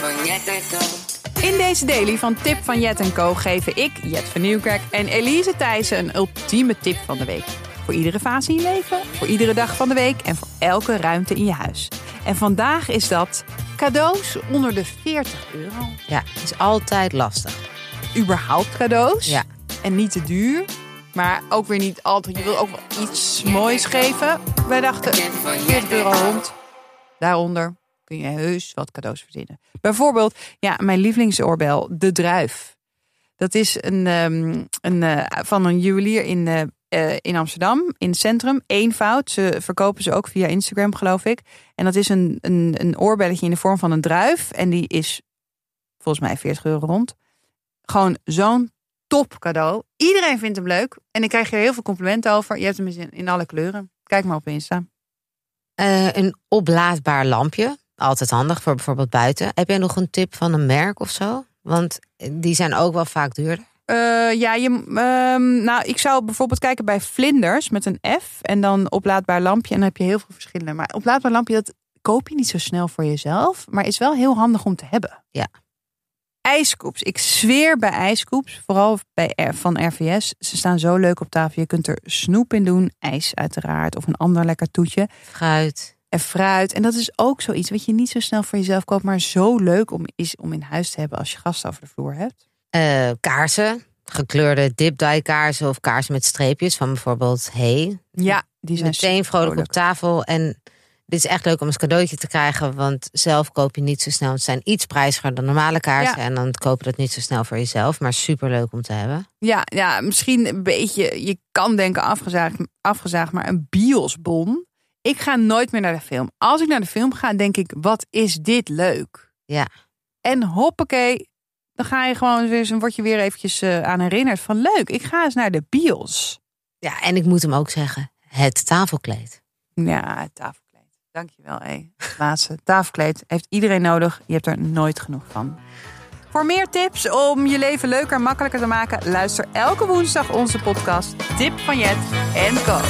van Jet en Co. In deze daily van Tip van Jet Co geven ik, Jet van Nieuwkerk en Elise Thijssen een ultieme tip van de week. Voor iedere fase in je leven, voor iedere dag van de week en voor elke ruimte in je huis. En vandaag is dat cadeaus onder de 40 euro. Ja, is altijd lastig. Überhaupt cadeaus. Ja. En niet te duur. Maar ook weer niet altijd. Je wil ook wel iets moois geven. Wij dachten 40 euro rond. Daaronder kun je heus wat cadeaus verzinnen. Bijvoorbeeld, ja, mijn lievelingsoorbel, de druif. Dat is een, ehm, een, eh, van een juwelier in, eh, eh, in Amsterdam, in het centrum. Eenvoud. Ze verkopen ze ook via Instagram, geloof ik. En dat is een, een, een oorbelletje in de vorm van een druif. En die is volgens mij 40 euro rond. Gewoon zo'n top cadeau. Iedereen vindt hem leuk. En ik krijg er heel veel complimenten over. Je hebt hem in, alle kleuren. Kijk maar op Insta. Een oplaadbaar lampje. Altijd handig voor bijvoorbeeld buiten. Heb jij nog een tip van een merk of zo? Want die zijn ook wel vaak duurder. Eh, ja, je, ehm, nou, ik zou bijvoorbeeld kijken bij vlinders met een F en dan oplaadbaar lampje. En dan heb je heel veel verschillende. Maar oplaadbaar lampje, dat koop je niet zo snel voor jezelf, maar is wel heel handig om te hebben. Ja. IJskoeps. Ik zweer bij ijskoeps, vooral bij R- van RVS. Ze staan zo leuk op tafel. Je kunt er snoep in doen, ijs uiteraard, of een ander lekker toetje. Fruit. En fruit. En dat is ook zoiets wat je niet zo snel voor jezelf koopt, maar zo leuk om, is om in huis te hebben als je gasten over de vloer hebt. Eh, kaarsen. Gekleurde dip dye kaarsen of kaarsen met streepjes van bijvoorbeeld Hey. Ja, die zijn Meteen vrolijk op tafel. En dit is echt leuk om als cadeautje te krijgen. Want zelf koop je niet zo snel. Het zijn iets prijziger dan normale kaarsen. Ja. En dan koop je dat niet zo snel voor jezelf. Maar super leuk om te hebben. Ja, ja, misschien een beetje, je kan denken afgezaagd, afgezaagd, maar een biosbon. Ik ga nooit meer naar de film. Als ik naar de film ga, denk ik, wat is dit leuk? Ja. En hoppakee, dan ga je gewoon weer, word je weer eventjes eh, aan herinnerd van leuk, ik ga eens naar de bios. Ja, en ik moet hem ook zeggen. Het tafelkleed. Ja, het tafelkleed. Dankjewel, hé. Het Laatste, tafelkleed heeft iedereen nodig. Je hebt er nooit genoeg van. Voor meer tips om je leven leuker en makkelijker te maken, luister elke woensdag onze podcast Tip van Jet en Co.